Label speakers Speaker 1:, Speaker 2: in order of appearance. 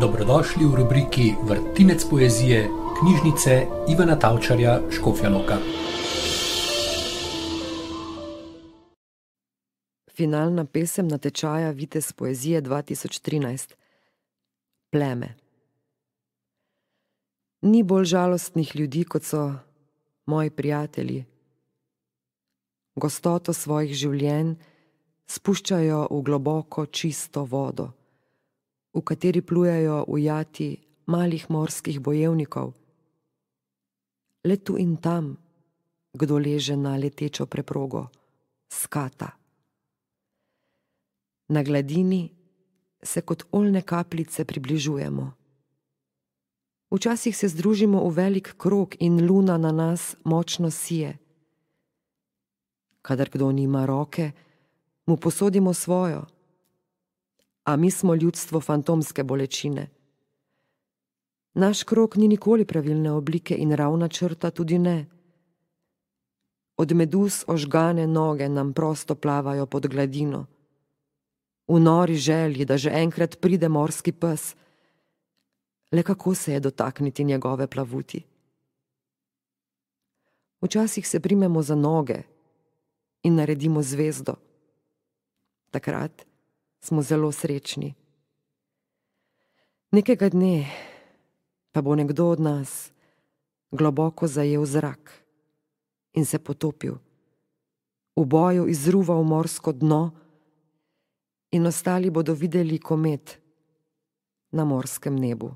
Speaker 1: Dobrodošli v rubriki Vrtinec poezije knjižnice Ivana Tavčarja Škofja Loka.
Speaker 2: Finalna pesem natečaja Vitez poezije 2013. Pleme. Ni bolj žalostnih ljudi, kot so moji prijatelji. Gostoto svojih življenj spuščajo v globoko, čisto vodo, v kateri plujejo ujati malih morskih bojevnikov. Le tu in tam, kdo leže na letečo preprogo, skata. Na gladini se kot oljne kapljice približujemo. Včasih se združimo v velik krog in luna na nas močno sije. Kadar kdo nima roke, mu posodimo svojo, a mi smo ljudstvo fantomske bolečine. Naš krok ni nikoli pravilne oblike in ravna črta tudi ne. Od meduz ožgane noge nam prosto plavajo pod gladino. V nori želji, da že enkrat pride morski pes, le kako se je dotakniti njegove plavuti. Včasih se primemo za noge in naredimo zvezdo takrat smo zelo srečni. Nekega dne pa bo nekdo od nas globoko zajel zrak in se potopil, v boju izruval morsko dno, in ostali bodo videli komet na morskem nebu.